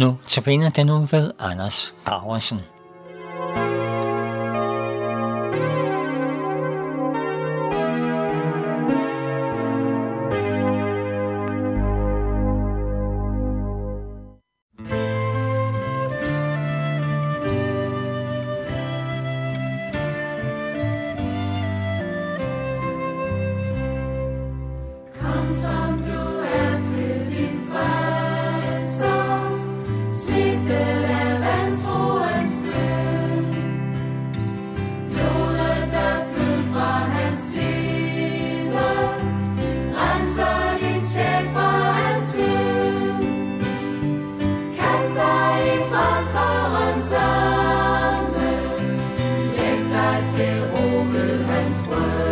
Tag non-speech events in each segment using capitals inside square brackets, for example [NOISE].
Nu tabiner den nu ved Anders Graversen. Læg dig til ro ved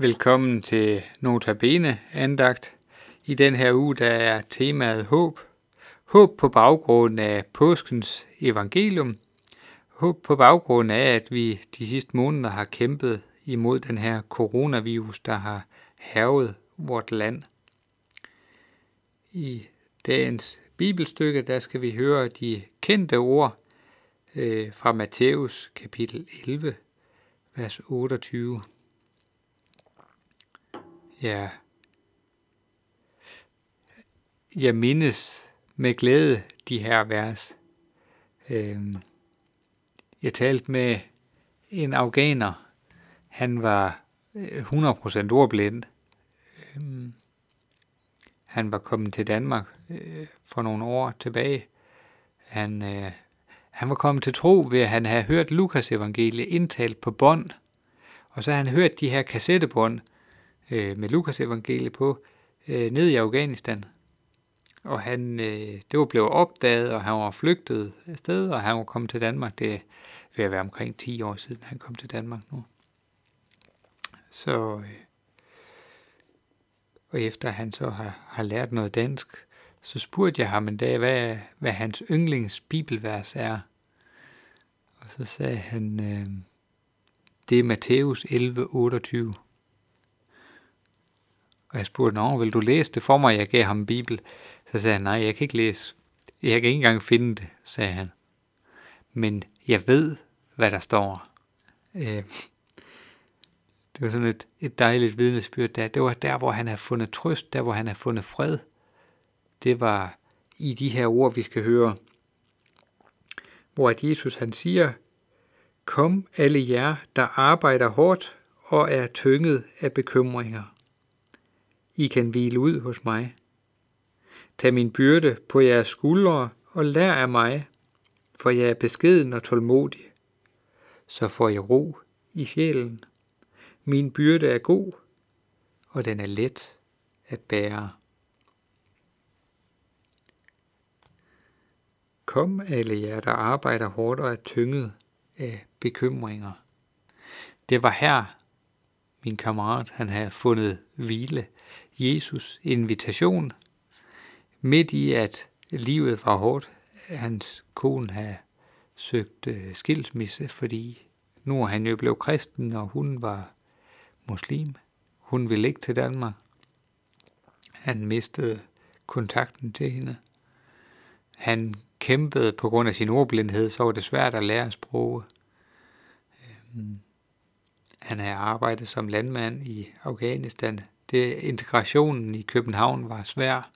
Velkommen til Notabene andagt. I den her uge der er temaet håb. Håb på baggrund af påskens evangelium. Håb på baggrund af, at vi de sidste måneder har kæmpet imod den her coronavirus, der har hervet vort land. I dagens bibelstykke, der skal vi høre de kendte ord øh, fra Matthæus kapitel 11, vers 28. Ja. Jeg mindes med glæde de her vers. Øhm, jeg talte med en afghaner. Han var øh, 100% ordblind. Øhm, han var kommet til Danmark øh, for nogle år tilbage. Han, øh, han var kommet til tro ved, at han havde hørt Lukas evangelie indtalt på bånd. Og så havde han hørt de her kassettebånd, øh, med Lukas evangelie på, øh, ned i Afghanistan. Og han, øh, det var blevet opdaget, og han var flygtet afsted, og han var kommet til Danmark. Det er ved at være omkring 10 år siden, han kom til Danmark nu. Så, øh, og efter han så har, har lært noget dansk, så spurgte jeg ham en dag, hvad, hvad hans yndlings bibelvers er. Og så sagde han, øh, det er Matthæus 11, 28. Og jeg spurgte, Nå, vil du læse det for mig? Jeg gav ham en bibel. Så sagde han, nej, jeg kan ikke læse. Jeg kan ikke engang finde det, sagde han. Men jeg ved, hvad der står. Øh, det var sådan et, et dejligt vidnesbyrd der. Det var der, hvor han havde fundet trøst, der, hvor han havde fundet fred. Det var i de her ord, vi skal høre, hvor at Jesus han siger, Kom alle jer, der arbejder hårdt og er tynget af bekymringer. I kan hvile ud hos mig. Tag min byrde på jeres skuldre og lær af mig, for jeg er beskeden og tålmodig. Så får I ro i sjælen. Min byrde er god, og den er let at bære. Kom alle jer, der arbejder hårdt og er tynget af bekymringer. Det var her, min kammerat, han havde fundet hvile. Jesus invitation. Midt i, at livet var hårdt. Hans kone havde søgt øh, skilsmisse, fordi nu er han jo blevet kristen, og hun var muslim. Hun ville ikke til Danmark. Han mistede kontakten til hende. Han kæmpede på grund af sin ordblindhed, så var det svært at lære sproget. Øhm, han havde arbejdet som landmand i Afghanistan. Det, integrationen i København var svær.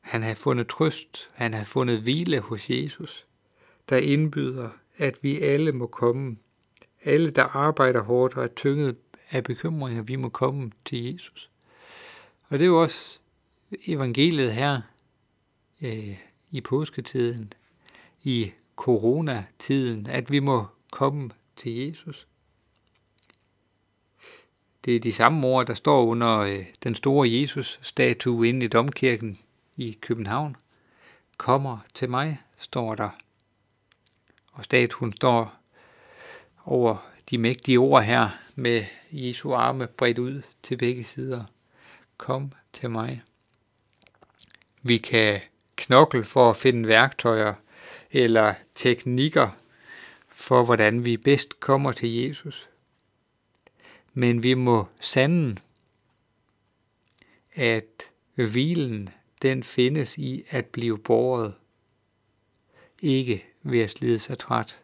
Han havde fundet trøst, han havde fundet hvile hos Jesus, der indbyder, at vi alle må komme. Alle, der arbejder hårdt og er tynget af bekymringer, vi må komme til Jesus. Og det er jo også evangeliet her øh, i påsketiden, i coronatiden, at vi må komme til Jesus. Det er de samme ord, der står under øh, den store Jesus-statue inde i Domkirken i København. Kommer til mig, står der. Og statuen står over de mægtige ord her med Jesu arme bredt ud til begge sider. Kom til mig. Vi kan knokle for at finde værktøjer eller teknikker for, hvordan vi bedst kommer til Jesus. Men vi må sande, at hvilen den findes i at blive båret, ikke ved at slide sig træt.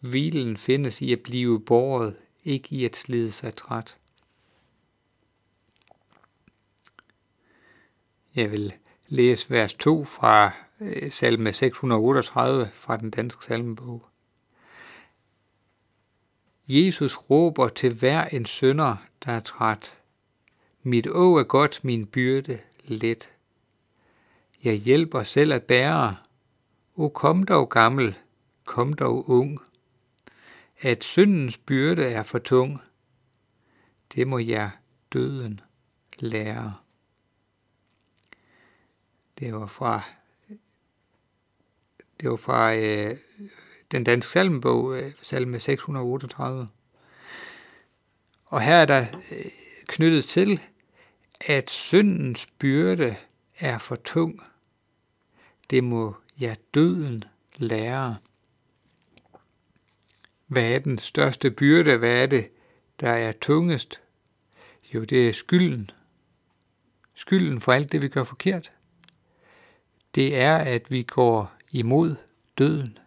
Hvilen findes i at blive båret, ikke i at slide sig træt. Jeg vil læse vers 2 fra øh, salme 638 fra den danske salmebog. Jesus råber til hver en sønder, der er træt. Mit å er godt, min byrde let. Jeg hjælper selv at bære. O kom dog gammel, kom dog ung. At syndens byrde er for tung, det må jeg døden lære. Det var fra, det var fra øh, den danske salmebog, øh, salme 638. Og her er der øh, knyttet til, at syndens byrde er for tung. Det må jeg døden lære. Hvad er den største byrde? Hvad er det, der er tungest? Jo, det er skylden. Skylden for alt det, vi gør forkert. Det er, at vi går imod døden.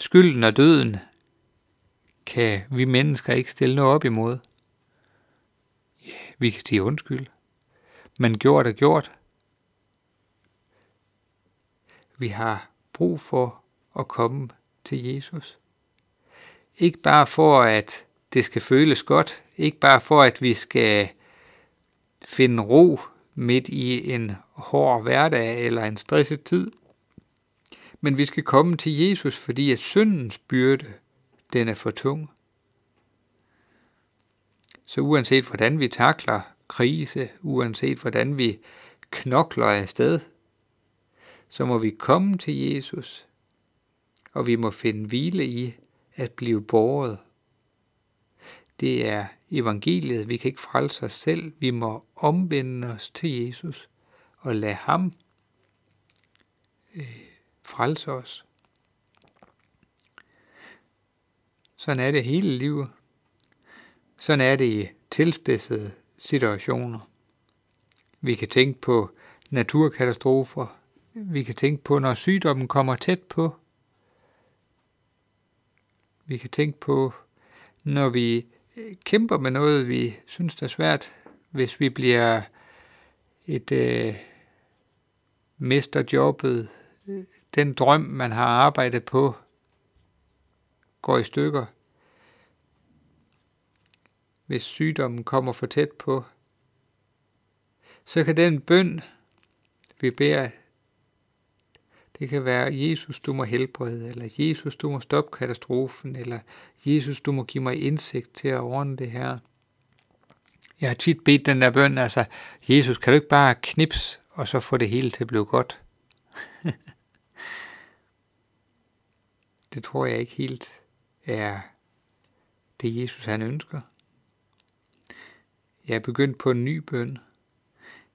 Skylden og døden kan vi mennesker ikke stille noget op imod. Ja, vi kan sige undskyld. Men gjort er gjort. Vi har brug for at komme til Jesus. Ikke bare for, at det skal føles godt. Ikke bare for, at vi skal finde ro midt i en hård hverdag eller en stresset tid. Men vi skal komme til Jesus, fordi at syndens byrde, den er for tung. Så uanset hvordan vi takler krise, uanset hvordan vi knokler afsted, så må vi komme til Jesus, og vi må finde hvile i at blive båret. Det er evangeliet. Vi kan ikke frelse os selv. Vi må omvende os til Jesus og lade ham øh, frelse os. Sådan er det hele livet. Sådan er det i tilspidsede situationer. Vi kan tænke på naturkatastrofer. Vi kan tænke på, når sygdommen kommer tæt på. Vi kan tænke på, når vi øh, kæmper med noget, vi synes er svært, hvis vi bliver et øh, mister jobbet, øh, den drøm, man har arbejdet på, går i stykker. Hvis sygdommen kommer for tæt på, så kan den bøn, vi beder, det kan være, Jesus, du må helbrede, eller Jesus, du må stoppe katastrofen, eller Jesus, du må give mig indsigt til at ordne det her. Jeg har tit bedt den der bøn, altså, Jesus, kan du ikke bare knips, og så få det hele til at blive godt? [LAUGHS] det tror jeg ikke helt er det, Jesus han ønsker. Jeg er begyndt på en ny bøn.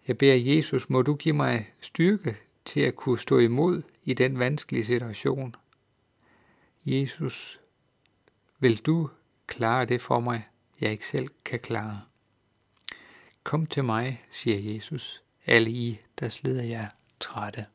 Jeg beder Jesus, må du give mig styrke til at kunne stå imod i den vanskelige situation. Jesus, vil du klare det for mig, jeg ikke selv kan klare? Kom til mig, siger Jesus, alle I, der slider jer trætte.